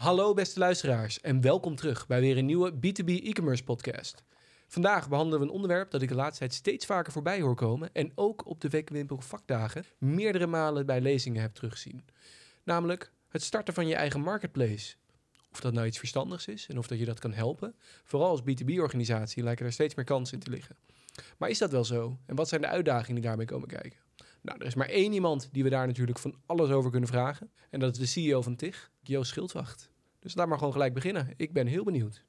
Hallo beste luisteraars en welkom terug bij weer een nieuwe B2B e-commerce podcast. Vandaag behandelen we een onderwerp dat ik de laatste tijd steeds vaker voorbij hoor komen en ook op de Wekwimpel vakdagen meerdere malen bij lezingen heb teruggezien. Namelijk het starten van je eigen marketplace. Of dat nou iets verstandigs is en of dat je dat kan helpen. Vooral als B2B-organisatie lijken er steeds meer kansen in te liggen. Maar is dat wel zo? En wat zijn de uitdagingen die daarmee komen kijken? Nou, er is maar één iemand die we daar natuurlijk van alles over kunnen vragen. En dat is de CEO van TIG, Joost Schildwacht. Dus laat maar gewoon gelijk beginnen. Ik ben heel benieuwd.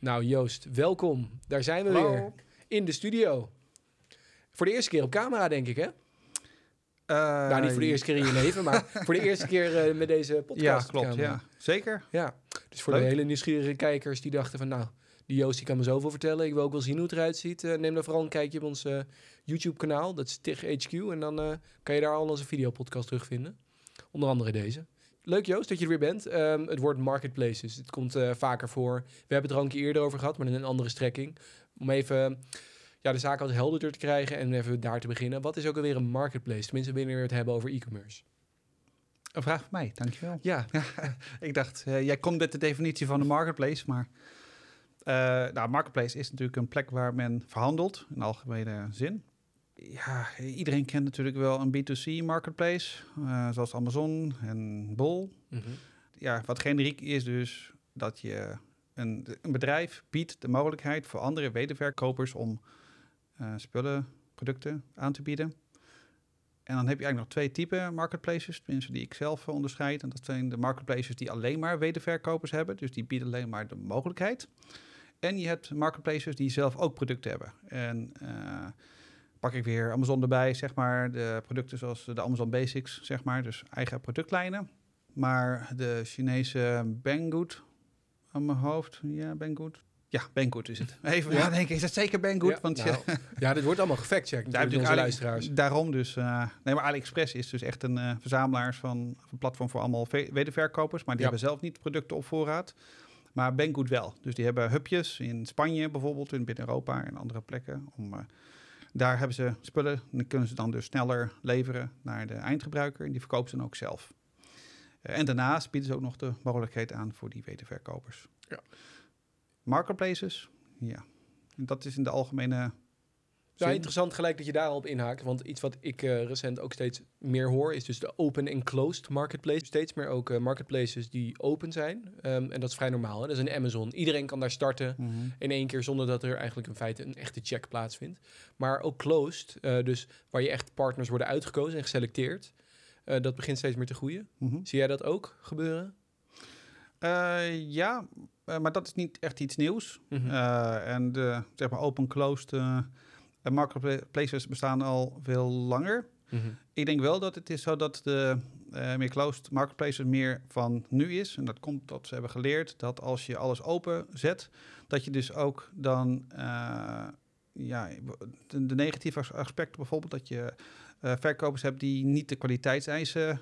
Nou Joost, welkom. Daar zijn we Hallo. weer. In de studio. Voor de eerste keer op camera, denk ik, hè? nou, niet voor de eerste keer in je leven, maar voor de eerste keer eh, met deze podcast. Ja, op klopt. Ja, zeker. Ja, dus voor Leuk. de hele nieuwsgierige kijkers die dachten van... nou, die Joost die kan me zoveel vertellen. Ik wil ook wel zien hoe het eruit ziet. eh, neem dan vooral een kijkje op ons eh, YouTube-kanaal. Dat is TIG HQ. En dan eh, kan je daar al onze videopodcast terugvinden. Onder andere deze. Leuk Joost dat je er weer bent. Ehm, het woord marketplaces. Het komt vaker voor. We hebben het er al een keer eerder over gehad, maar in een andere strekking. Om even ja, de zaak wat helderder te krijgen en even daar te beginnen. Wat is ook alweer een marketplace? Tenminste, wanneer we het hebben over e-commerce. Een vraag van mij, dankjewel. Ja, Ik dacht, jij komt met de definitie van de marketplace, maar... eh nou, marketplace is natuurlijk een plek waar men verhandelt, in algemene zin. Ja, iedereen kent natuurlijk wel een B2C marketplace, eh, zoals Amazon en Bol. Mhm. Ja, wat generiek is dus dat je een, een bedrijf biedt de mogelijkheid voor andere wederverkopers om eh, spullen, producten aan te bieden. En dan heb je eigenlijk nog twee typen marketplaces, tenminste die ik zelf onderscheid. En dat zijn de marketplaces die alleen maar wederverkopers hebben, dus die bieden alleen maar de mogelijkheid. En je hebt marketplaces die zelf ook producten hebben. En eh, pak ik weer Amazon erbij, zeg maar, de producten zoals de Amazon Basics, zeg maar, dus eigen productlijnen. Maar de Chinese Banggood aan mijn hoofd, ja, Banggood. Ja, Banggood is het. Even Ja. nadenken, is het zeker Banggood? Ja, Want nou, ja, dit wordt allemaal gefactcheckt daar natuurlijk door onze Ali- luisteraars. Daarom dus. eh, nee, maar AliExpress is dus echt een eh verzamelaars van een platform voor allemaal ve- wederverkopers. Maar die Ja. hebben zelf niet producten op voorraad. Maar Banggood wel. Dus die hebben hubjes in Spanje bijvoorbeeld, in binnen Europa en andere plekken. Om, eh, daar hebben ze spullen. En die kunnen ze dan dus sneller leveren naar de eindgebruiker. En die verkopen ze dan ook zelf. Eh, en daarnaast bieden ze ook nog de mogelijkheid aan voor die wederverkopers. Ja. Marketplaces, ja. En dat is in de algemene Zin. interessant gelijk dat je daarop inhaakt. Want iets wat ik eh, recent ook steeds meer hoor... is dus de open en closed marketplace. Steeds meer ook eh, marketplaces die open zijn. Ehm, en dat is vrij normaal. Hè? Dat is een Amazon. Iedereen kan daar starten Mhm. in één keer... zonder dat er eigenlijk in feite een echte check plaatsvindt. Maar ook closed, eh, dus waar je echt partners worden uitgekozen en geselecteerd... dat begint steeds meer te groeien. Mhm. Zie jij dat ook gebeuren? Ja, maar dat is niet echt iets nieuws. Mhm. En de zeg maar open-closed eh, eh, marketplaces bestaan al veel langer. Mhm. Ik denk wel dat het is zo dat de eh, meer closed marketplaces meer van nu is. En dat komt dat ze hebben geleerd dat als je alles open zet, dat je dus ook dan eh, ja, de, de negatieve as- aspecten bijvoorbeeld, dat je verkopers hebt die niet de kwaliteitseisen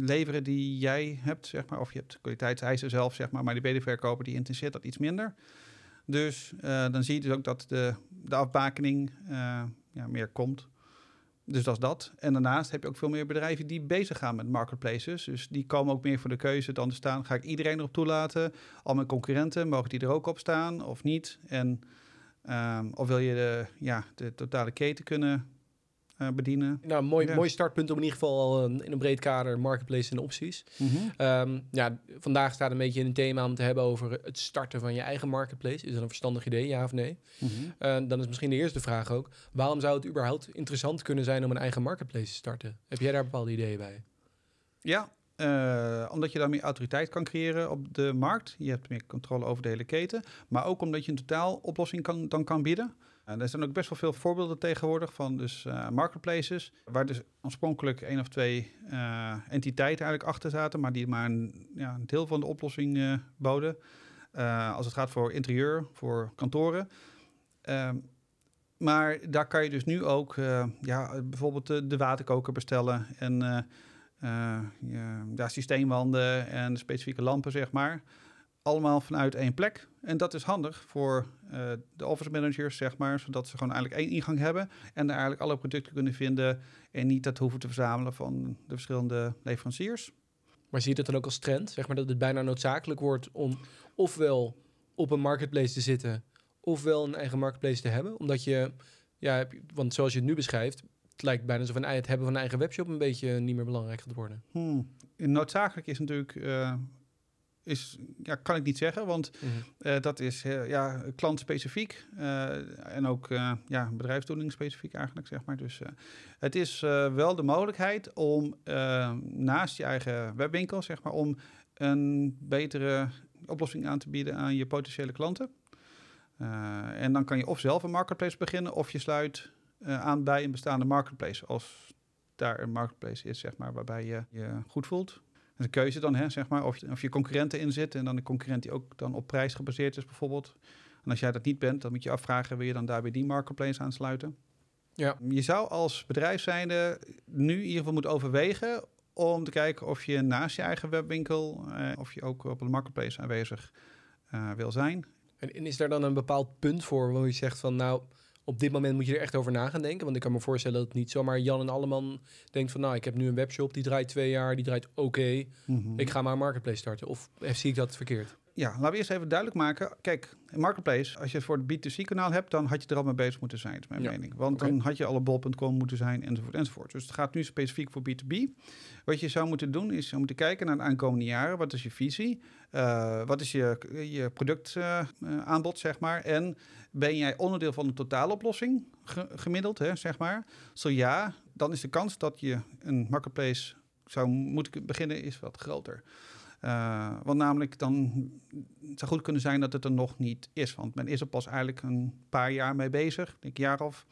leveren die jij hebt, zeg maar. Of je hebt kwaliteitseisen zelf, zeg maar, maar die wederverkoper die interesseert dat iets minder. Dus eh, dan zie je dus ook dat de, de afbakening eh, ja, meer komt. Dus dat is dat. En daarnaast heb je ook veel meer bedrijven die bezig gaan met marketplaces. Dus die komen ook meer voor de keuze dan te staan. Ga ik iedereen erop toelaten? Al mijn concurrenten, mogen die er ook op staan of niet? En ehm, of wil je de, ja, de totale keten kunnen eh, bedienen? Nou, mooi, Ja. mooi startpunt om in ieder geval al, eh, in een breed kader marketplace en opties. Ehm, ja, vandaag staat een beetje een thema om te hebben over het starten van je eigen marketplace. Is dat een verstandig idee, ja of nee? Mhm. Eh, dan is misschien de eerste vraag ook: waarom zou het überhaupt interessant kunnen zijn om een eigen marketplace te starten? Heb jij daar bepaalde ideeën bij? Ja, eh, omdat je daarmee autoriteit kan creëren op de markt. Je hebt meer controle over de hele keten. Maar ook omdat je een totaaloplossing kan, dan kan bieden. En er zijn ook best wel veel voorbeelden tegenwoordig van dus, eh, marketplaces. Waar dus oorspronkelijk één of twee eh, entiteiten eigenlijk achter zaten. Maar die maar een, ja, deel van de oplossing eh, boden. Eh, als het gaat voor interieur, voor kantoren. Ehm, maar daar kan je dus nu ook eh, ja, bijvoorbeeld de, de waterkoker bestellen. En eh, eh, ja, systeemwanden en specifieke lampen, zeg maar. Allemaal vanuit één plek. En dat is handig voor uh, de office managers, zeg maar, zodat ze gewoon eigenlijk één ingang hebben en daar eigenlijk alle producten kunnen vinden en niet dat hoeven te verzamelen van de verschillende leveranciers. Maar zie je dat dan ook als trend, zeg maar, dat het bijna noodzakelijk wordt om ofwel op een marketplace te zitten, ofwel een eigen marketplace te hebben, omdat je, ja, want zoals je het nu beschrijft, het lijkt bijna alsof het hebben van een eigen webshop een beetje niet meer belangrijk gaat worden. Hmm. Noodzakelijk is natuurlijk uh, is, ja, kan ik niet zeggen, want mhm. eh, dat is uh, ja, klantspecifiek uh, en ook ja, specifiek eigenlijk, zeg maar. Dus het is wel de mogelijkheid om naast je eigen webwinkel, zeg maar, om een betere oplossing aan te bieden aan je potentiële klanten. en dan kan je of zelf een marketplace beginnen, of je sluit aan bij een bestaande marketplace, als daar een marketplace is, zeg maar, waarbij je je goed voelt een keuze dan, hè, zeg maar, of je, of je concurrenten in zit en dan een concurrent die ook dan op prijs gebaseerd is bijvoorbeeld. En als jij dat niet bent, dan moet je afvragen, wil je dan daar bij die marketplace aansluiten? Ja. Je zou als bedrijf zijnde nu in ieder geval moeten overwegen om te kijken of je naast je eigen webwinkel, eh, of je ook op een marketplace aanwezig uh, wil zijn. En is daar dan een bepaald punt voor waar je zegt van nou, op dit moment moet je er echt over na gaan denken. Want ik kan me voorstellen dat het niet zomaar Jan en Alleman denkt van... nou, ik heb nu een webshop, die draait twee jaar, die draait oké. Mhm. Ik ga maar een marketplace starten. Of zie ik dat verkeerd? Ja, laten we eerst even duidelijk maken. Kijk, marketplace, als je het voor het B2C-kanaal hebt... dan had je er al mee bezig moeten zijn, is mijn mening. Want dan had je alle bol.com moeten zijn, enzovoort, enzovoort. Dus het gaat nu specifiek voor B2B. Wat je zou moeten doen, is om te kijken naar de aankomende jaren. Wat is je visie? Uh, wat is je, je productaanbod, uh, zeg maar? En ben jij onderdeel van een totaaloplossing, gemiddeld, hè, zeg maar? Zo ja, dan is de kans dat je een marketplace zou moeten beginnen, is wat groter. Uh, want namelijk dan het zou goed kunnen zijn dat het er nog niet is. Want men is er pas eigenlijk een paar jaar mee bezig. Denk een jaar of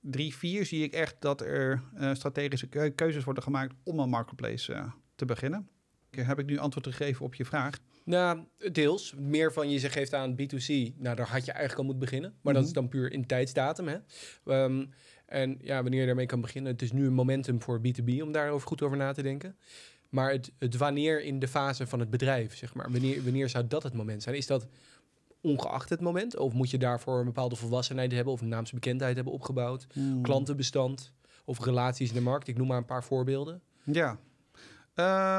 drie, vier zie ik echt dat er uh, strategische keuzes worden gemaakt om een marketplace uh, te beginnen. Heb ik nu antwoord gegeven op je vraag? Nou, deels. Meer van je ze geeft aan B2C. Nou, daar had je eigenlijk al moeten beginnen. Maar dat is mhm. dan puur in tijdsdatum. Hè? Um, en ja, wanneer je daarmee kan beginnen. Het is nu een momentum voor B2B om daarover goed over na te denken. Maar het, het wanneer in de fase van het bedrijf, zeg maar. Wanneer, wanneer zou dat het moment zijn? Is dat ongeacht het moment? Of moet je daarvoor een bepaalde volwassenheid hebben of een naamsbekendheid hebben opgebouwd? Hmm. Klantenbestand of relaties in de markt? Ik noem maar een paar voorbeelden. Ja.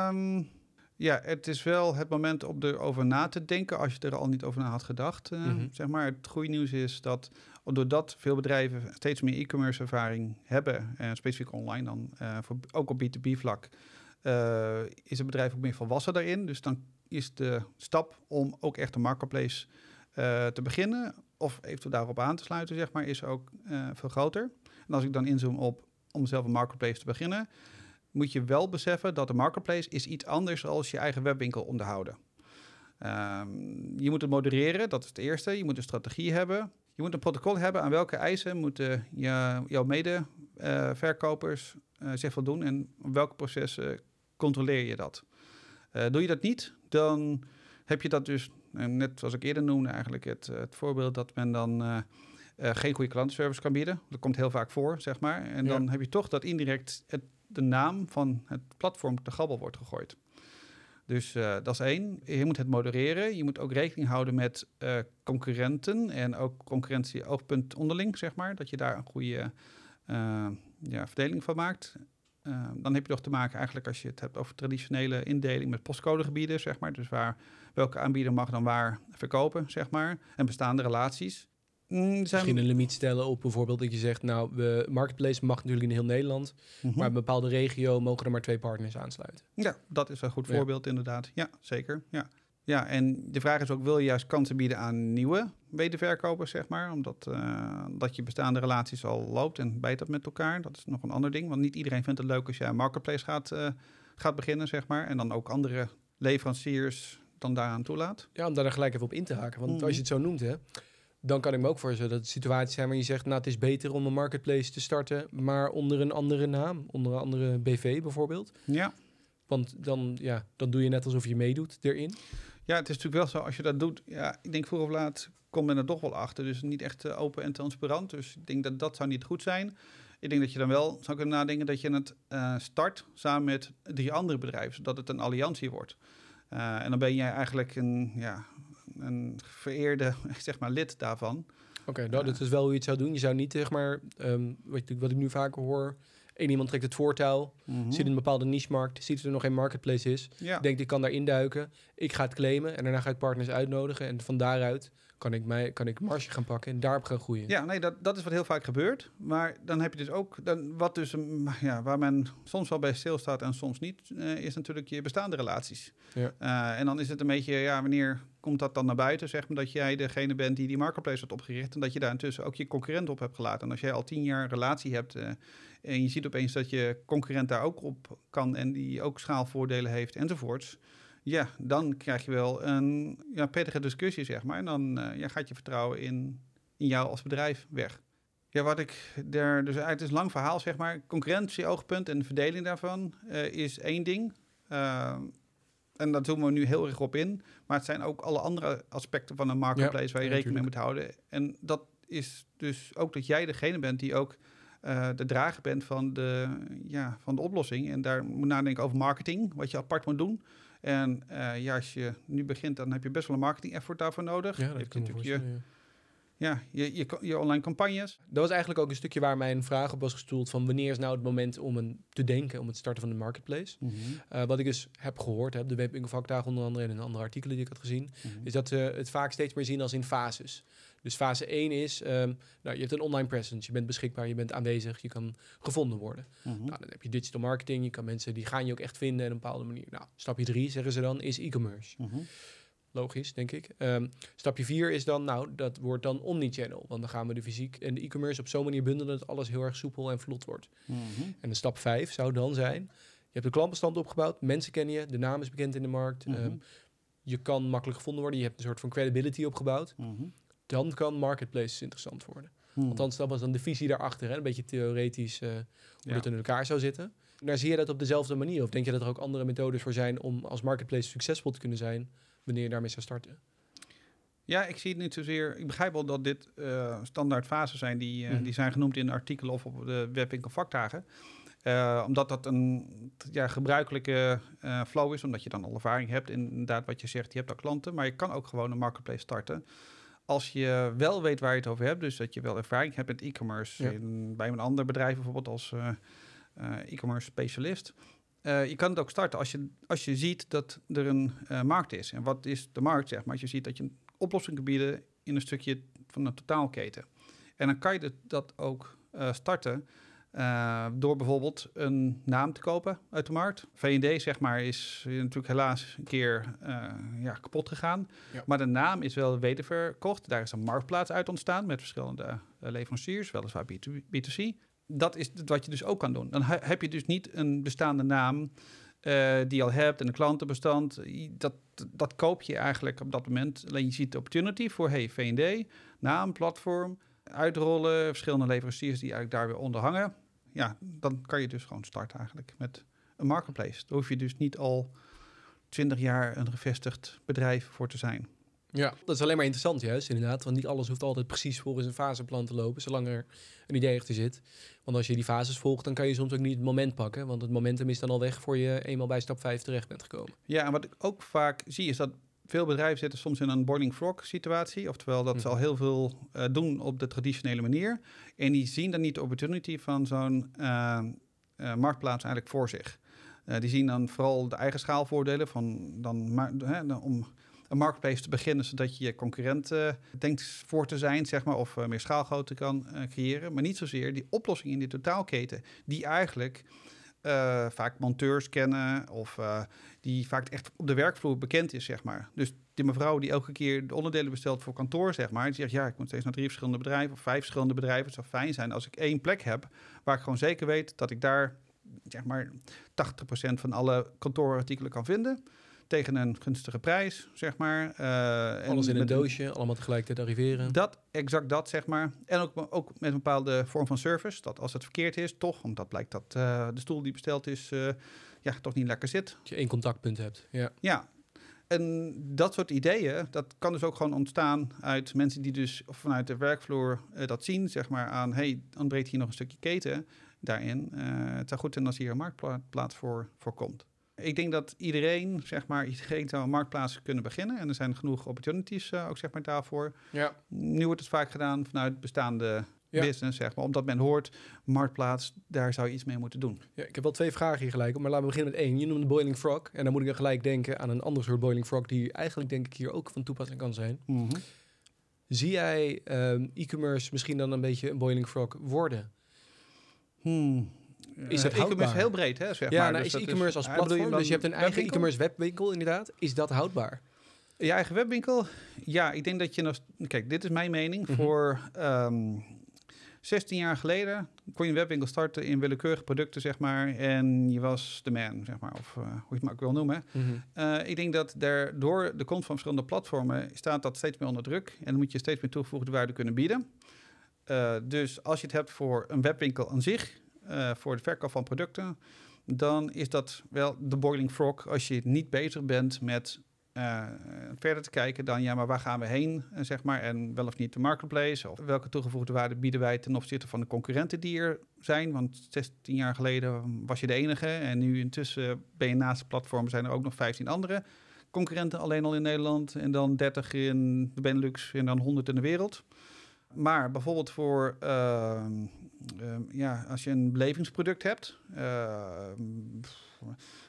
Um, ja, het is wel het moment om erover na te denken als je er al niet over na had gedacht. Uh, Zeg maar, het goede nieuws is dat doordat veel bedrijven steeds meer e-commerce ervaring hebben, en specifiek online dan, uh, voor, ook op B2B vlak, uh, is het bedrijf ook meer volwassen daarin. Dus dan is de stap om ook echt een marketplace te beginnen, of eventueel daarop aan te sluiten, zeg maar, is ook veel groter. En als ik dan inzoom op om zelf een marketplace te beginnen, moet je wel beseffen dat de marketplace is iets anders als je eigen webwinkel onderhouden. Um, je moet het modereren, dat is het eerste. Je moet een strategie hebben. Je moet een protocol hebben aan welke eisen moeten je, jouw medeverkopers zich voldoen en welke processen controleer je dat. Uh, doe je dat niet, dan heb je dat dus, eh, net zoals ik eerder noemde, eigenlijk het, het voorbeeld dat men dan uh, geen goede klantenservice kan bieden. Dat komt heel vaak voor, zeg maar. En dan heb je toch dat indirect het de naam van het platform te gabbel wordt gegooid. Dus uh, dat is één. Je moet het modereren. Je moet ook rekening houden met uh, concurrenten en ook concurrentie oogpunt onderling, zeg maar. Dat je daar een goede uh, ja, verdeling van maakt. Dan heb je nog te maken eigenlijk als je het hebt over traditionele indeling met postcodegebieden, zeg maar. Dus waar welke aanbieder mag dan waar verkopen, zeg maar. En bestaande relaties. Mm, Misschien een limiet stellen op bijvoorbeeld dat je zegt, nou, de marketplace mag natuurlijk in heel Nederland, mhm. maar een bepaalde regio mogen er maar twee partners aansluiten. Ja, dat is een goed voorbeeld inderdaad. Ja, zeker. Ja. Ja, en de vraag is ook, wil je juist kansen bieden aan nieuwe wederverkopers, zeg maar, omdat uh, dat je bestaande relaties al loopt en bijt dat met elkaar. Dat is nog een ander ding, want niet iedereen vindt het leuk als je een marketplace gaat, uh, gaat beginnen, zeg maar, en dan ook andere leveranciers dan daaraan toelaat. Ja, om daar gelijk even op in te haken, want als je mhm. het zo noemt, hè, dan kan ik me ook voorstellen dat er situaties zijn waar je zegt, nou het is beter om een marketplace te starten, maar onder een andere naam, onder een andere BV bijvoorbeeld. Ja. Want dan, ja, dan doe je net alsof je meedoet erin. Ja, het is natuurlijk wel zo, als je dat doet, ja, ik denk vroeg of laat komt men er toch wel achter. Dus niet echt uh, open en transparant. Dus ik denk dat dat zou niet goed zijn. Ik denk dat je dan wel zou kunnen nadenken dat je het uh, start samen met drie andere bedrijven, zodat het een alliantie wordt. Eh, en dan ben jij eigenlijk een, ja, een vereerde zeg maar, lid daarvan. Oké, dat is wel hoe je het zou doen. Je zou niet, zeg maar, ehm, wat, ik- wat ik nu vaker hoor... één iemand trekt het voortouw, Mhm. zit in een bepaalde niche-markt... ziet dat er nog geen marketplace is, Ja. denkt ik kan daar induiken... ik ga het claimen en daarna ga ik partners uitnodigen... en van daaruit kan ik, mij, kan ik marge gaan pakken en daarop gaan groeien. Ja, nee, dat, dat is wat heel vaak gebeurt. Maar dan heb je dus ook, dan, wat dus, mm, ja, waar men soms wel bij stilstaat en soms niet, eh, is natuurlijk je bestaande relaties. Ja. Eh, en dan is het een beetje, ja, wanneer komt dat dan naar buiten, zeg maar, dat jij degene bent die die marketplace had opgericht en dat je daar intussen ook je concurrent op hebt gelaten. En als jij al tien jaar een relatie hebt eh, en je ziet opeens dat je concurrent daar ook op kan en die ook schaalvoordelen heeft enzovoorts. Ja, dan krijg je wel een ja, pittige discussie, zeg maar. En dan eh, ja, gaat je vertrouwen in, in jou als bedrijf weg. Ja, wat ik er dus het is een lang verhaal, zeg maar. Concurrentie-oogpunt en de verdeling daarvan eh, is één ding. En daar zoomen we nu heel erg op in. Maar het zijn ook alle andere aspecten van een marketplace waar je ja, rekening mee moet houden. En dat is dus ook dat jij degene bent die ook eh, de drager bent van de, ja, van de oplossing. En daar moet nadenken over marketing, wat je apart moet doen. En eh, ja, als je nu begint, dan heb je best wel een marketing effort daarvoor nodig. Ja, je dat ik me natuurlijk je, ja. je, je, je online campagnes. Dat was eigenlijk ook een stukje waar mijn vraag op was gestoeld... van wanneer is nou het moment om een, te denken om het starten van de marketplace? Eh, wat ik dus heb gehoord, heb de Webwinkel onder andere... en in andere artikelen die ik had gezien... is dat ze het vaak steeds meer zien als in fases. Dus fase 1 is, ehm, nou, je hebt een online presence, je bent beschikbaar, je bent aanwezig, je kan gevonden worden. Mhm. Nou, dan heb je digital marketing, je kan mensen, die gaan je ook echt vinden op een bepaalde manier. Nou, stapje 3, zeggen ze dan, is e-commerce. Logisch, denk ik. Ehm, stapje 4 is dan, nou, dat wordt dan omnichannel. Want dan gaan we de fysiek en de e-commerce op zo'n manier bundelen dat alles heel erg soepel en vlot wordt. Mhm. En de stap 5 zou dan zijn, je hebt een klantbestand opgebouwd, mensen kennen je, de naam is bekend in de markt, Mhm. ehm, je kan makkelijk gevonden worden, je hebt een soort van credibility opgebouwd. Mhm. Dan kan marketplaces interessant worden. Althans, dat was dan de visie daarachter. Hè? Een beetje theoretisch eh, hoe Ja. het in elkaar zou zitten. Daar zie je dat op dezelfde manier? Of denk je dat er ook andere methodes voor zijn om als marketplace succesvol te kunnen zijn wanneer je daarmee zou starten? Ja, ik zie het niet zozeer. Ik begrijp wel dat dit eh, standaard fasen zijn die, eh, Mhm. die zijn genoemd in artikelen of op de webwinkel vakdagen. Eh, omdat dat een ja, gebruikelijke flow is, omdat je dan al ervaring hebt. Inderdaad, wat je zegt, je hebt al klanten, maar je kan ook gewoon een marketplace starten. Als je wel weet waar je het over hebt, dus dat je wel ervaring hebt met e-commerce. Ja. Bij een ander bedrijf bijvoorbeeld als e-commerce specialist. Eh, je kan het ook starten als je, als je ziet dat er een eh, markt is. En wat is de markt, zeg maar? Als je ziet dat je een oplossing kan bieden in een stukje van een totaalketen. En dan kan je dat ook eh, starten door bijvoorbeeld een naam te kopen uit de markt. V&D, zeg maar, is natuurlijk helaas een keer ja, kapot gegaan. Ja. Maar de naam is wel wederverkocht. Daar is een marktplaats uit ontstaan met verschillende leveranciers, weliswaar B2, B2C. Dat is wat je dus ook kan doen. Dan he- heb je dus niet een bestaande naam eh, die je al hebt en een klantenbestand. Dat, dat koop je eigenlijk op dat moment. Alleen je ziet de opportunity voor hey, V&D, naam, platform, uitrollen, verschillende leveranciers die eigenlijk daar weer onder hangen. Ja, dan kan je dus gewoon starten eigenlijk met een marketplace. Daar hoef je dus niet al twintig jaar een gevestigd bedrijf voor te zijn. Ja, dat is alleen maar interessant juist, inderdaad. Want niet alles hoeft altijd precies volgens een faseplan te lopen, zolang er een idee achter zit. Want als je die fases volgt, dan kan je soms ook niet het moment pakken. Want het momentum is dan al weg voor je eenmaal bij stap 5 terecht bent gekomen. Ja, en wat ik ook vaak zie is dat veel bedrijven zitten soms in een boiling frog situatie. Oftewel dat ze Mhm. al heel veel eh, doen op de traditionele manier. En die zien dan niet de opportunity van zo'n eh, eh, marktplaats eigenlijk voor zich. Die zien dan vooral de eigen schaalvoordelen van dan maar, hè, dan om een marketplace te beginnen, zodat je je concurrent eh, denkt voor te zijn, zeg maar, of eh, meer schaalgrootte kan eh, creëren. Maar niet zozeer die oplossing in die totaalketen, die eigenlijk vaak monteurs kennen of die vaak echt op de werkvloer bekend is, zeg maar. Dus die mevrouw die elke keer de onderdelen bestelt voor kantoor, zeg maar, die zegt ja, ik moet steeds naar drie verschillende bedrijven of vijf verschillende bedrijven. Het zou fijn zijn als ik één plek heb waar ik gewoon zeker weet dat ik daar zeg maar 80% van alle kantoorartikelen kan vinden. Tegen een gunstige prijs, zeg maar. Eh, en Alles in een doosje, allemaal tegelijkertijd arriveren. Dat, exact dat, zeg maar. En ook, ook met een bepaalde vorm van service. Dat als het verkeerd is, toch, omdat blijkt dat eh, de stoel die besteld is, eh, ja, toch niet lekker zit. Dat je één contactpunt hebt. Ja. Ja, en dat soort ideeën, dat kan dus ook gewoon ontstaan uit mensen die dus vanuit de werkvloer dat zien, zeg maar, aan, hey, dan breekt hier nog een stukje keten daarin. Het zou goed zijn als hier een marktplaats voor, voor komt. Ik denk dat iedereen, zeg maar, iedereen zou een marktplaats kunnen beginnen. En er zijn genoeg opportunities uh, ook, zeg maar, daarvoor. Ja. Nu wordt het vaak gedaan vanuit bestaande Ja. business, zeg maar. Omdat men hoort, marktplaats, daar zou je iets mee moeten doen. Ja, ik heb wel twee vragen hier gelijk, maar laten we beginnen met één. Je noemde Boiling Frog en dan moet ik dan gelijk denken aan een ander soort Boiling Frog die eigenlijk denk ik hier ook van toepassing kan zijn. Zie jij ehm, e-commerce misschien dan een beetje een Boiling Frog worden? Hmm. Is het Eh, e-commerce heel breed, hè, zeg ja, maar. nou Dus is e-commerce als Ah, platform, dus je hebt een eigen e-commerce webwinkel inderdaad. Is dat houdbaar? Je eigen webwinkel? Ja, ik denk dat je nog... Kijk, dit is mijn mening. Mhm. Voor ehm 16 jaar geleden kon je een webwinkel starten in willekeurige producten, zeg maar. En je was de man, zeg maar. Of eh, hoe je het maar ook wil noemen. Eh, ik denk dat er door de komst van verschillende platformen staat dat steeds meer onder druk. En dan moet je steeds meer toegevoegde waarde kunnen bieden. Dus als je het hebt voor een webwinkel aan zich, eh, voor de verkoop van producten, dan is dat wel de boiling frog als je niet bezig bent met eh, verder te kijken dan, ja, maar waar gaan we heen, eh, zeg maar, en wel of niet de marketplace, of welke toegevoegde waarde bieden wij ten opzichte van de concurrenten die er zijn, want 16 jaar geleden was je de enige en nu intussen ben je naast de platform, zijn er ook nog 15 andere concurrenten alleen al in Nederland en dan 30 in de Benelux en dan 100 in de wereld. Maar bijvoorbeeld voor, ehm, ehm, ja, als je een belevingsproduct hebt, pff,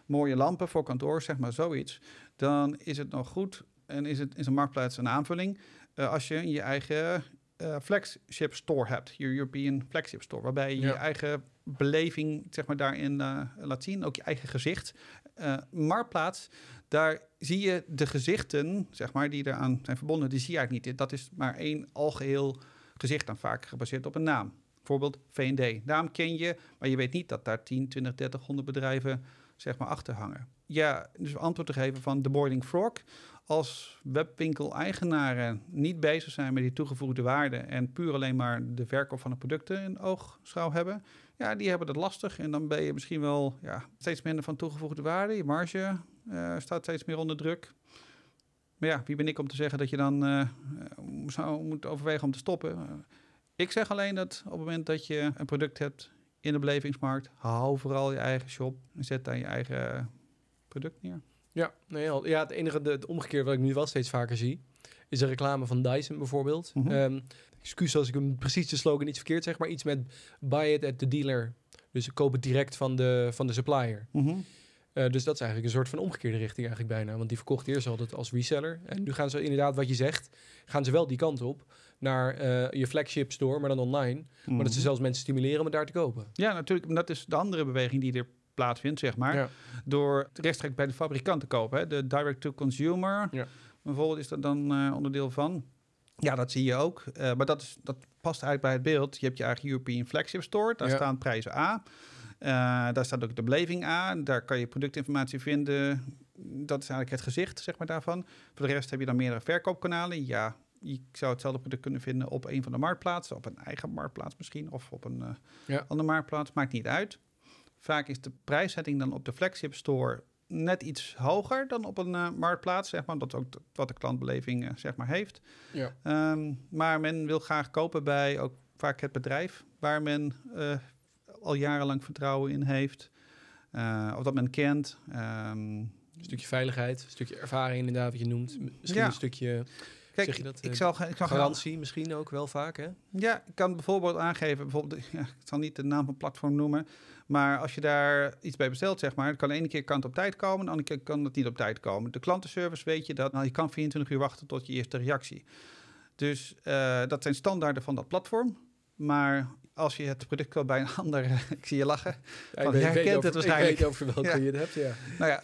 mooie lampen voor kantoor, zeg maar zoiets, dan is het nog goed en is het is een marktplaats een aanvulling eh, als je je eigen eh, flagship store hebt, je European flagship store, waarbij je Ja. je eigen beleving zeg maar daarin eh, laat zien, ook je eigen gezicht. Eh, marktplaats, daar zie je de gezichten, zeg maar, die eraan zijn verbonden, die zie je eigenlijk niet. Dat is maar één algeheel gezicht dan vaak gebaseerd op een naam. Bijvoorbeeld V&D. Naam ken je, maar je weet niet dat daar 10, 20, 30, 100 bedrijven zeg maar achter hangen. Ja, dus antwoord te geven van de Boiling Frog. Als webwinkel-eigenaren niet bezig zijn met die toegevoegde waarde en puur alleen maar de verkoop van de producten in oogschouw hebben, ja, die hebben het lastig. En dan ben je misschien wel ja, steeds minder van toegevoegde waarde. Je marge eh, staat steeds meer onder druk. Maar ja, wie ben ik om te zeggen dat je dan eh, zou moeten overwegen om te stoppen? Eh, ik zeg alleen dat op het moment dat je een product hebt in de belevingsmarkt, hou vooral je eigen shop en zet daar je eigen product neer. Ja, nee, ja het enige, de, het omgekeerde wat ik nu wel steeds vaker zie, is de reclame van Dyson bijvoorbeeld. Mhm. Ehm, excuus als ik hem precies de slogan iets verkeerd zeg, maar iets met buy it at the dealer. Dus koop het direct van de, van de supplier. Eh, dus dat is eigenlijk een soort van omgekeerde richting eigenlijk bijna. Want die verkocht eerst altijd als reseller. En nu gaan ze inderdaad, wat je zegt, gaan ze wel die kant op. Naar eh, je flagship store, maar dan online. Maar dat ze Mhm. zelfs mensen stimuleren om daar te kopen. Ja, natuurlijk. Dat is de andere beweging die er plaatsvindt, zeg maar. Ja. Door rechtstreeks bij de fabrikant te kopen. Hè. De direct-to-consumer, Ja. bijvoorbeeld, is dat dan eh, onderdeel van. Ja, dat zie je ook. Eh, maar dat, is, dat past eigenlijk bij het beeld. Je hebt je eigen European Flagship Store. Daar Ja. staan prijzen A. Daar staat ook de beleving A. Daar kan je productinformatie vinden. Dat is eigenlijk het gezicht, zeg maar, daarvan. Voor de rest heb je dan meerdere verkoopkanalen. Ja, je zou hetzelfde product kunnen vinden op een van de marktplaatsen. Op een eigen marktplaats misschien. Of op een eh, Ja. andere marktplaats. Maakt niet uit. Vaak is de prijszetting dan op de flagship store net iets hoger dan op een eh, marktplaats. Zeg maar, dat is ook wat de klantbeleving eh, zeg maar, heeft. Ja. Ehm, maar men wil graag kopen bij ook vaak het bedrijf waar men al jarenlang vertrouwen in heeft. Of dat men kent. Ehm, Een stukje veiligheid, een stukje ervaring inderdaad, wat je noemt. Misschien Ja. een stukje kijk, zeg je dat, ik eh, zal, ik zal garantie misschien ook wel vaak, hè? Ja, ik kan bijvoorbeeld aangeven, bijvoorbeeld, ja, ik zal niet de naam van het platform noemen, maar als je daar iets bij bestelt, zeg maar, kan de ene keer kan het op tijd komen, de andere keer kan het niet op tijd komen. De klantenservice weet je dat, nou, je kan 24 uur wachten tot je eerste reactie. Dus eh, dat zijn standaarden van dat platform, maar als je het product koopt bij een ander, ik zie je lachen, Ja, Want jij weet kent over- het waarschijnlijk. Ik weet over welke Ja. je het hebt, ja. nou ja,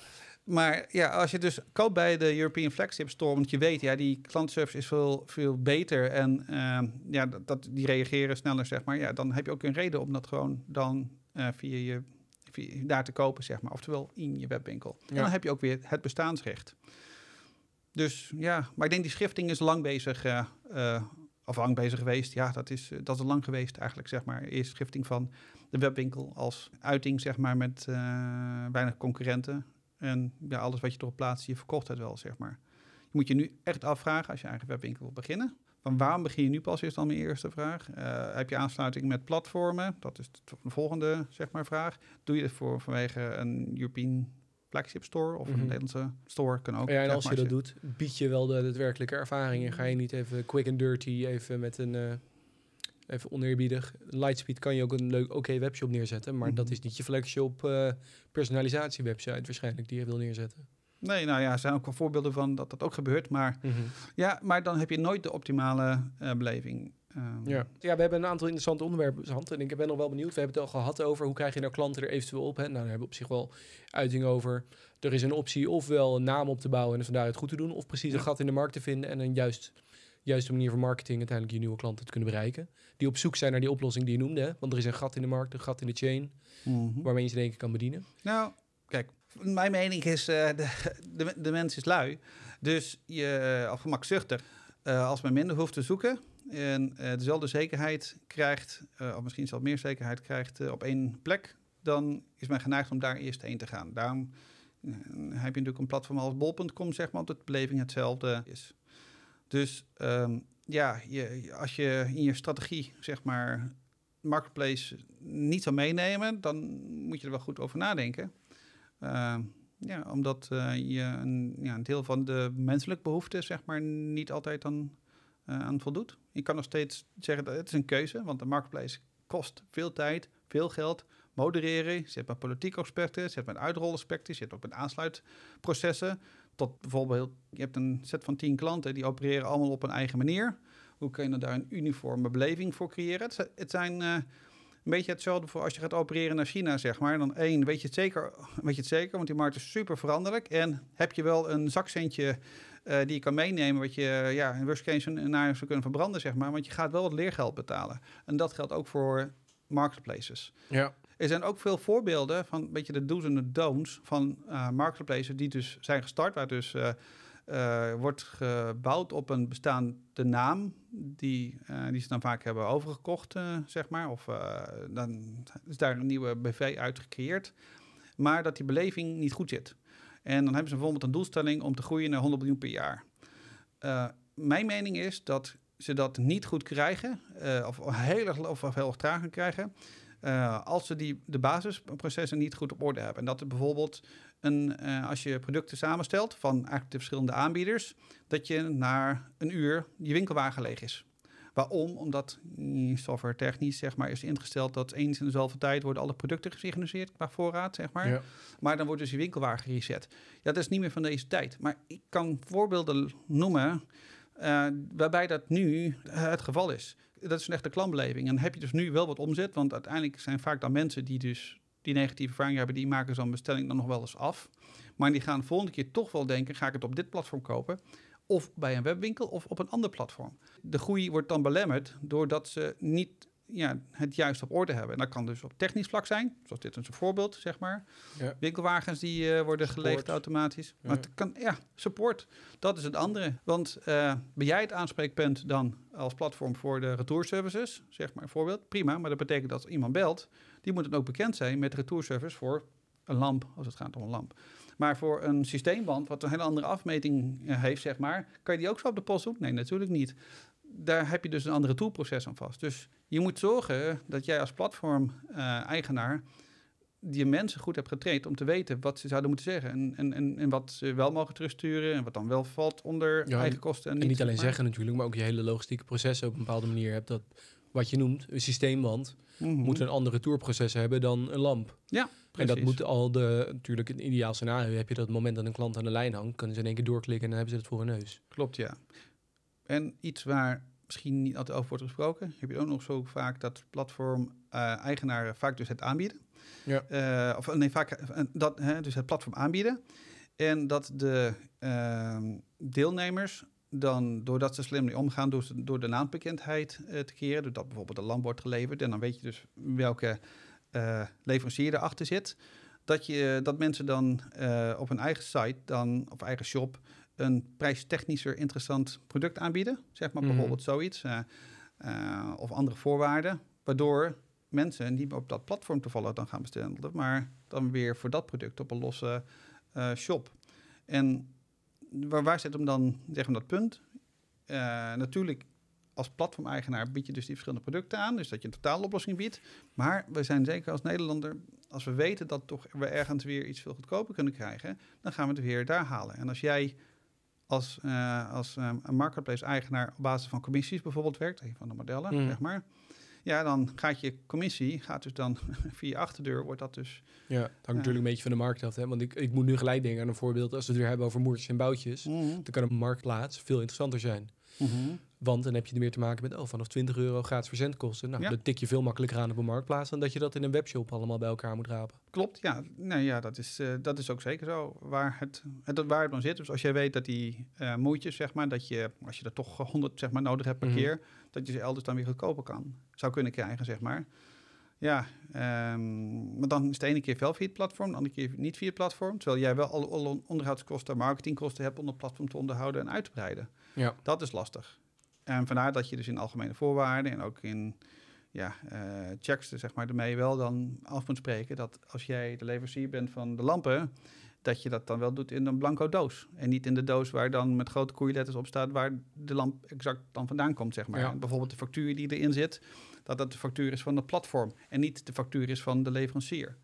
maar ja, als je dus koopt bij de European Flagship Store, want je weet, ja, die klantenservice is veel, veel beter en ehm, ja, dat, dat, die reageren sneller, zeg maar. Ja, dan heb je ook een reden om dat gewoon dan eh, via je via, daar te kopen, zeg maar. Oftewel in je webwinkel. En Ja. dan heb je ook weer het bestaansrecht. Dus ja, maar ik denk die schifting is lang bezig, eh, of lang bezig geweest. Ja, dat is, dat is lang geweest eigenlijk, zeg maar. Eerst schifting van de webwinkel als uiting, zeg maar, met weinig concurrenten. En ja, alles wat je erop plaatst, je verkocht het wel, zeg maar. Je moet je nu echt afvragen als je eigen webwinkel wil beginnen. Van waarom begin je nu pas, is dan mijn eerste vraag. Eh, heb je aansluiting met platformen? Dat is de volgende, zeg maar, vraag. Doe je het voor vanwege een European flagship store of Mhm. een Nederlandse store kan ook. Ja, en als je dat doet, bied je wel de daadwerkelijke ervaring en ga je niet even quick and dirty, even met een, eh, even oneerbiedig. Lightspeed kan je ook een leuk oké webshop neerzetten, maar dat Mhm. is niet je flagship eh personalisatie website waarschijnlijk die je wil neerzetten. Nee, nou ja, er zijn ook wel voorbeelden van dat dat ook gebeurt. Maar ja, maar dan heb je nooit de optimale eh, beleving. Ehm, Ja. ja, we hebben een aantal interessante onderwerpen Zand, en ik ben nog wel benieuwd. We hebben het al gehad over hoe krijg je nou klanten er eventueel op. Hè? Nou, daar hebben we op zich wel uiting over. Er is een optie ofwel een naam op te bouwen en vandaar het goed te doen, of precies een gat in de markt te vinden en een juist, juiste manier van marketing uiteindelijk je nieuwe klanten te kunnen bereiken. Die op zoek zijn naar die oplossing die je noemde. Hè? Want er is een gat in de markt, een gat in de chain, mhm. waarmee je ze ik kan bedienen. Nou, kijk, mijn mening is, eh, de, de, de mens is lui. Dus je, uh, of gemakzuchtig, uh, als men minder hoeft te zoeken en uh, dezelfde zekerheid krijgt, of misschien zelfs meer zekerheid krijgt op één plek, dan is men geneigd om daar eerst heen te gaan. Daarom heb je natuurlijk een platform als bol.com, zeg maar, dat de beleving hetzelfde is. Dus um, ja, je, als je in je strategie, zeg maar, marketplace niet zou meenemen, dan moet je er wel goed over nadenken. Uh, ja, omdat uh, je een, ja, een deel van de menselijke behoeften, zeg maar, niet altijd dan uh, aan voldoet. Je kan nog steeds zeggen dat het is een keuze, want de marketplace kost veel tijd, veel geld. Modereren, zit met politieke aspecten, zit met uitrollaspecten, je zit ook met aansluitprocessen. Tot bijvoorbeeld, je hebt een set van tien klanten, die opereren allemaal op een eigen manier. Hoe kun je daar een uniforme beleving voor creëren? Het, zijn uh, een beetje hetzelfde voor als je gaat opereren naar China, zeg maar. Dan één, weet je het zeker, weet je het zeker want die markt is super veranderlijk. En heb je wel een zakcentje uh, die je kan meenemen, wat je ja, in worst naar zou kunnen verbranden, zeg maar. Want je gaat wel wat leergeld betalen. En dat geldt ook voor marketplaces. Ja. Er zijn ook veel voorbeelden van een beetje de do's en de don'ts van uh, marketplaces die dus zijn gestart, waar dus uh, uh, wordt gebouwd op een bestaande naam die, die ze dan vaak hebben overgekocht, zeg maar. Of dan is daar een nieuwe BV uit gecreëerd, maar dat die beleving niet goed zit. En dan hebben ze bijvoorbeeld een doelstelling om te groeien naar 100 miljoen per jaar. mijn mening is dat ze dat niet goed krijgen, of, heel erg, of heel erg traag krijgen, uh, als ze die, de basisprocessen niet goed op orde hebben. En dat er bijvoorbeeld, een, uh, als je producten samenstelt van eigenlijk de verschillende aanbieders, dat je na een uur je winkelwagen leeg is. Waarom? Omdat software technisch zeg maar, is ingesteld dat eens in dezelfde tijd worden alle producten gesynchroniseerd qua voorraad, zeg maar. Ja. Maar dan wordt dus je winkelwagen reset. Ja, dat is niet meer van deze tijd. Maar ik kan voorbeelden noemen uh, waarbij dat nu het geval is dat is een echte klantbeleving. En dan heb je dus nu wel wat omzet, want uiteindelijk zijn vaak dan mensen die dus die negatieve ervaring hebben, die maken zo'n bestelling dan nog wel eens af. Maar die gaan de volgende keer toch wel denken, ga ik het op dit platform kopen? Of bij een webwinkel of op een ander platform. De groei wordt dan belemmerd doordat ze niet ja, het juist op orde hebben. En dat kan dus op technisch vlak zijn, zoals dit is een voorbeeld, zeg maar. Ja. Winkelwagens die uh, worden support. geleegd automatisch. Ja. Maar het kan, ja, support, dat is het andere. Want uh, ben jij het aanspreekpunt dan als platform voor de retourservices, zeg maar een voorbeeld, prima. Maar dat betekent dat als iemand belt, die moet dan ook bekend zijn met retourservice voor een lamp, als het gaat om een lamp. Maar voor een systeemband, wat een hele andere afmeting uh, heeft, zeg maar, kan je die ook zo op de post doen? Nee, natuurlijk niet. Daar heb je dus een andere toolproces aan vast. Dus je moet zorgen dat jij als platform-eigenaar die mensen goed hebt getraind om te weten wat ze zouden moeten zeggen. En, en, en, en wat ze wel mogen terugsturen en wat dan wel valt onder ja, eigen kosten. En niet, en niet alleen maar. zeggen natuurlijk, maar ook je hele logistieke proces op een bepaalde manier hebt. Dat wat je noemt, een systeemband, mm -hmm. moet een andere tourproces hebben dan een lamp. Ja, precies. En dat moet al de, natuurlijk in ideaal scenario heb je dat moment dat een klant aan de lijn hangt, kunnen ze in één keer doorklikken en dan hebben ze het voor hun neus. Klopt, ja. En iets waar misschien niet altijd over wordt gesproken, heb je ook nog zo vaak dat platform-eigenaren uh, vaak dus het aanbieden. Ja. Uh, of nee, vaak uh, dat, hè, dus het platform aanbieden. En dat de deelnemers dan, doordat ze slim mee omgaan, door, door de naambekendheid te creëren, doordat bijvoorbeeld een lamp wordt geleverd, en dan weet je dus welke leverancier erachter zit, dat, je, dat mensen dan op hun eigen site dan, of eigen shop een prijstechnischer interessant product aanbieden. Zeg maar mm. bijvoorbeeld zoiets. Uh, uh, of andere voorwaarden. Waardoor mensen niet meer op dat platform toevallig dan gaan bestellen. Maar dan weer voor dat product op een losse uh, shop. En waar, waar zit hem dan, zeg maar, dat punt? natuurlijk, als platformeigenaar bied je dus die verschillende producten aan. Dus dat je een totale oplossing biedt. Maar we zijn zeker als Nederlander Als we weten dat toch we ergens weer iets veel goedkoper kunnen krijgen, dan gaan we het weer daar halen. En als jij als, eh, als eh, een marketplace-eigenaar op basis van commissies bijvoorbeeld werkt, een van de modellen, Mhm. zeg maar. Ja, dan gaat je commissie, gaat dus dan via je achterdeur, wordt dat dus... Ja, het hangt natuurlijk een beetje van de markt af. Hè? Want ik, ik moet nu gelijk denken aan een voorbeeld. Als we het weer hebben over moertjes en boutjes. Dan kan een marktplaats veel interessanter zijn. Mhm. Want dan heb je er meer te maken met, oh, vanaf 20 euro gratis verzendkosten. Nou, Ja. dat tik je veel makkelijker aan op een marktplaats... dan dat je dat in een webshop allemaal bij elkaar moet rapen. Klopt, ja. Nou ja, dat is, eh, dat is ook zeker zo. Waar het, het, waar het dan zit. Dus als jij weet dat die eh moeitjes, zeg maar, dat je, als je er toch 100 zeg maar, nodig hebt per Mhm. keer, dat je ze elders dan weer goedkoper kan, zou kunnen krijgen, zeg maar. Ja, ehm, maar dan is het de ene keer wel via het platform, de andere keer niet via het platform. Terwijl jij wel alle, alle onderhoudskosten, marketingkosten hebt om het platform te onderhouden en uit te breiden. Ja. Dat is lastig. En vandaar dat je dus in algemene voorwaarden en ook in ja, eh, checks, zeg maar, ermee wel dan af moet spreken dat als jij de leverancier bent van de lampen, dat je dat dan wel doet in een blanco doos. En niet in de doos waar dan met grote koeiletters op staat waar de lamp exact dan vandaan komt, zeg maar. Ja. Bijvoorbeeld de factuur die erin zit, dat dat de factuur is van het platform en niet de factuur is van de leverancier.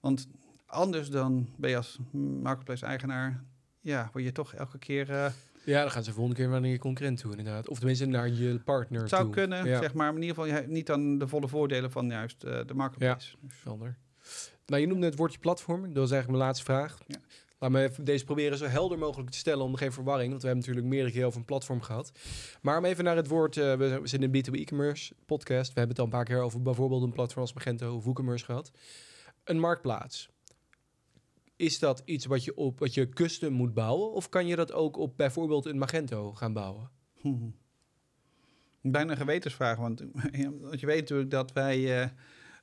Want anders dan ben je als marketplace-eigenaar, ja, word je toch elke keer... eh, Ja, dan gaan ze de volgende keer naar je concurrent toe, inderdaad. Of tenminste naar je partner het zou toe. kunnen, Ja. zeg maar, maar in ieder geval niet dan de volle voordelen van juist eh, de marketplace. Helder. Nou, je noemde het woordje platform. Dat was eigenlijk mijn laatste vraag. Ja. Laat me even deze proberen zo helder mogelijk te stellen om geen verwarring. Want we hebben natuurlijk meerdere keer over een platform gehad. Maar om even naar het woord... eh, we zitten in een B2B e-commerce podcast. We hebben het al een paar keer over bijvoorbeeld een platform als Magento of WooCommerce gehad. Een marktplaats. Is dat iets wat je, op, wat je custom moet bouwen? Of kan je dat ook op bijvoorbeeld een Magento gaan bouwen? Mhm. Bijna een gewetensvraag, want, want je weet natuurlijk dat wij eh,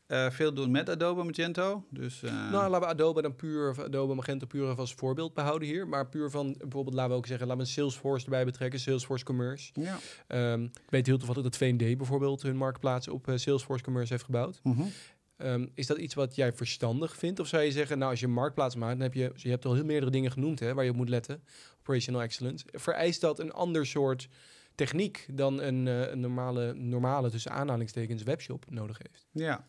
eh, veel doen met Adobe Magento. Dus, eh, Nou, laten we Adobe dan puur, of Adobe Magento puur even als voorbeeld behouden hier. Maar puur van, bijvoorbeeld, laten we ook zeggen, laten we Salesforce erbij betrekken, Salesforce Commerce. ja. Ehm, ik weet heel toevallig dat V&D bijvoorbeeld hun marktplaats op Salesforce Commerce heeft gebouwd. Mhm. Ehm, is dat iets wat jij verstandig vindt? Of zou je zeggen, nou, als je een marktplaats maakt, dan heb je, je hebt al heel meerdere dingen genoemd hè, waar je op moet letten. Operational excellence. Vereist dat een ander soort techniek dan een, eh, een normale, normale, tussen aanhalingstekens, webshop nodig heeft? Ja.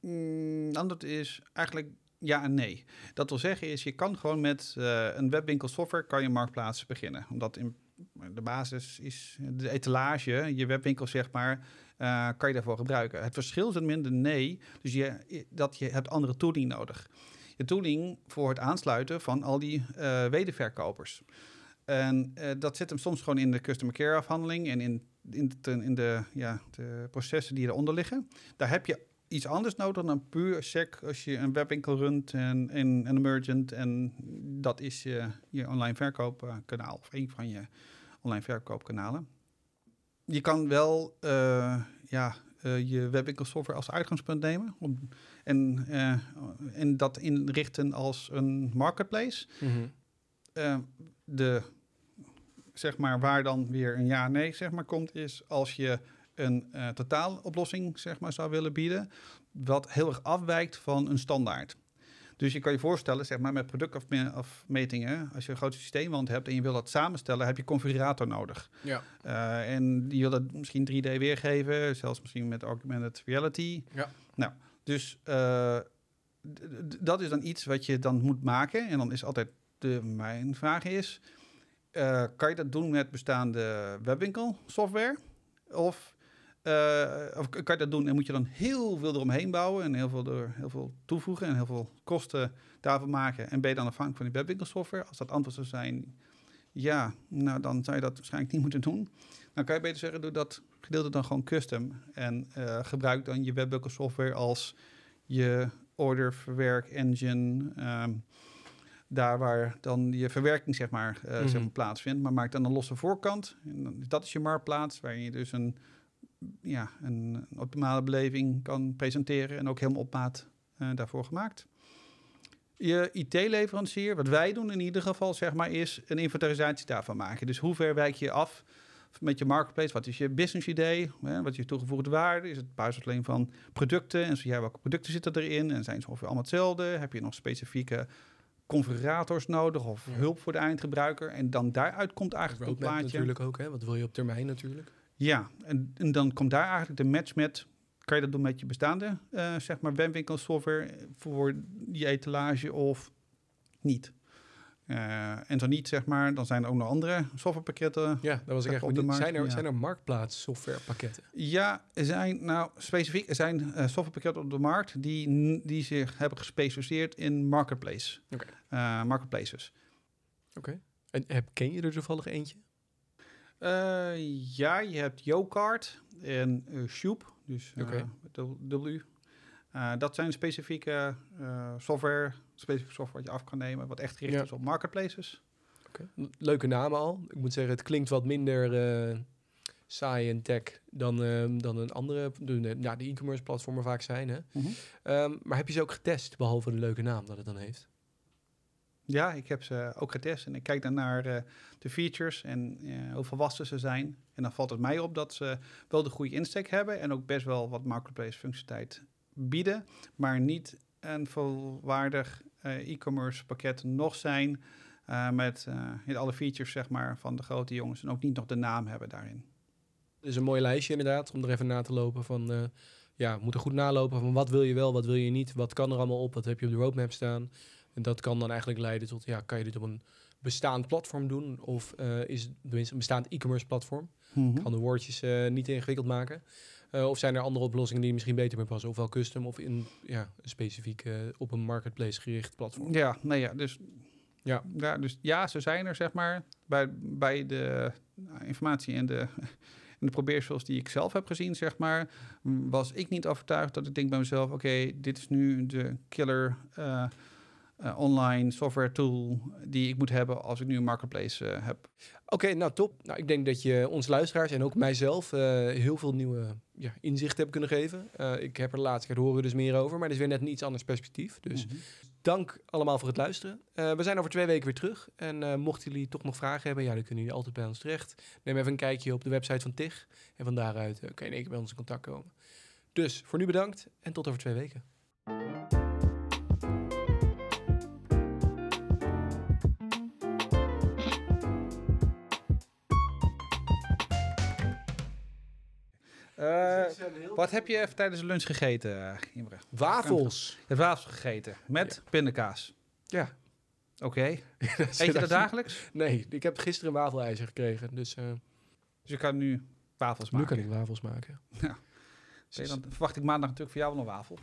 Mm, antwoord is eigenlijk ja en nee. Dat wil zeggen is, je kan gewoon met eh, een webwinkel software kan je marktplaats beginnen. Omdat in de basis is de etalage, je webwinkel zeg maar, eh, kan je daarvoor gebruiken. Het verschil zit minder nee, dus je, dat je hebt andere tooling nodig. Je tooling voor het aansluiten van al die eh wederverkopers. En eh, dat zit hem soms gewoon in de customer care afhandeling en in, in, de, in de, ja, de processen die eronder liggen. Daar heb je iets anders nodig dan puur sec als je een webwinkel runt en, en een emergent. En dat is je, je online verkoopkanaal of een van je online verkoopkanalen. Je kan wel eh, ja, eh, je webwinkel software als uitgangspunt nemen om, en, eh, en dat inrichten als een marketplace. Eh, de, zeg maar, waar dan weer een ja-nee zeg maar, komt, is als je een eh, totaaloplossing zeg maar, zou willen bieden, wat heel erg afwijkt van een standaard. Dus je kan je voorstellen, zeg maar, met productafmetingen, als je een groot systeemwand hebt en je wil dat samenstellen, heb je configurator nodig. Ja. Eh, en die wil dat misschien 3D weergeven, zelfs misschien met augmented reality. Ja. Nou, dus eh, dat is dan iets wat je dan moet maken. En dan is altijd de, mijn vraag is, kan je dat doen met bestaande webwinkel software? Of, of kan je dat doen en moet je dan heel veel eromheen bouwen en heel veel, er, heel veel toevoegen en heel veel kosten daarvoor maken? En ben je dan afhankelijk van die webwinkel software? Als dat antwoord zou zijn, ja, nou dan zou je dat waarschijnlijk niet moeten doen. Dan kan je beter zeggen, doe dat gedeelte dan gewoon custom. En eh, gebruik dan je webwinkel software als je order verwerk engine. ehm, daar waar dan je verwerking zeg maar, eh, zeg Mhm. maar plaatsvindt. Maar maak dan een losse voorkant. En dan, dat is je marktplaats, waarin je dus een, ja, een, een optimale beleving kan presenteren. En ook helemaal op maat eh, daarvoor gemaakt. Je IT-leverancier, wat wij doen in ieder geval, zeg maar, is een inventarisatie daarvan maken. Dus hoe ver wijk je af met je marketplace? Wat is je business idee? Hè? Wat is je toegevoegde waarde? Is het alleen van producten? En zo ja, welke producten zitten erin? En zijn ze ongeveer allemaal hetzelfde? Heb je nog specifieke configurators nodig of hulp voor de eindgebruiker? En dan daaruit komt eigenlijk een plaatje. natuurlijk ook, hè? Wat wil je op termijn natuurlijk? Ja, en, en dan komt daar eigenlijk de match met kan je dat doen met je bestaande eh, zeg maar webwinkel software voor je etalage of niet. Eh, en zo niet, zeg maar, dan zijn er ook nog andere softwarepakketten. Ja, dat was ik echt op de markt, Zijn er, ja. zijn er marktplaats softwarepakketten? Ja, er zijn, nou specifiek, er zijn eh, softwarepakketten op de markt die, die zich hebben gespecialiseerd in marketplace, Oké. eh, marketplaces. Oké. En heb, ken je er toevallig eentje? Eh, ja, je hebt YoCard en eh Shoop, dus W. Eh, dat zijn specifieke software, specifieke software wat je af kan nemen, wat echt gericht Ja. is op marketplaces. Leuke namen al. Ik moet zeggen, het klinkt wat minder saai en tech dan, ehm, dan een andere, de, de- ja, de e-commerce platformen vaak zijn. Hè? Ehm, maar heb je ze ook getest, behalve de leuke naam dat het dan heeft? Ja, ik heb ze ook getest en ik kijk dan naar eh, de features en eh, hoe volwassen ze zijn. En dan valt het mij op dat ze wel de goede insteek hebben en ook best wel wat marketplace functionaliteit bieden, maar niet een volwaardig eh, e-commerce pakket nog zijn met alle features zeg maar, van de grote jongens en ook niet nog de naam hebben daarin. Dus een mooi lijstje inderdaad, om er even na te lopen van... ja, we moeten goed nalopen van wat wil je wel, wat wil je niet, wat kan er allemaal op, wat heb je op de roadmap staan. En dat kan dan eigenlijk leiden tot, ja, kan je dit op een bestaand platform doen? Of eh, is het tenminste een bestaand e-commerce platform? Kan de woordjes eh, niet ingewikkeld maken? Eh, of zijn er andere oplossingen die misschien beter bij passen? Ofwel custom of in ja, een specifiek op een marketplace gericht platform. Ja, nee, ja, dus, Ja. ja, dus ja, ze zijn er, zeg maar, bij, bij de nou, informatie en de, en de probeersels die ik zelf heb gezien, zeg maar, was ik niet overtuigd dat ik denk bij mezelf, oké, dit is nu de killer eh, online software tool die ik moet hebben als ik nu een marketplace eh, heb. Oké, nou top. Nou, ik denk dat je ons luisteraars en ook mijzelf eh, heel veel nieuwe ja, inzichten hebt kunnen geven. Ik heb er de laatste keer horen we dus meer over, maar het is weer net een iets anders perspectief. Dus Mhm. dank allemaal voor het luisteren. We zijn over twee weken weer terug. En mochten jullie toch nog vragen hebben, ja, dan kunnen jullie altijd bij ons terecht. Neem even een kijkje op de website van TIG. En van daaruit kan je in één keer bij ons in contact komen. Dus voor nu bedankt en tot over twee weken. Eh, wat heb je even tijdens de lunch gegeten, eh, Imre? Wafels. Je hebt wafels gegeten met pindakaas. Ja. Oké. Eet je dat dagelijks? Nee, ik heb gisteren een wafelijzer gekregen. Dus eh, Dus je kan nu wafels nu maken. kan ik wafels maken. Oké, dan verwacht ik maandag natuurlijk voor jou wel een wafel.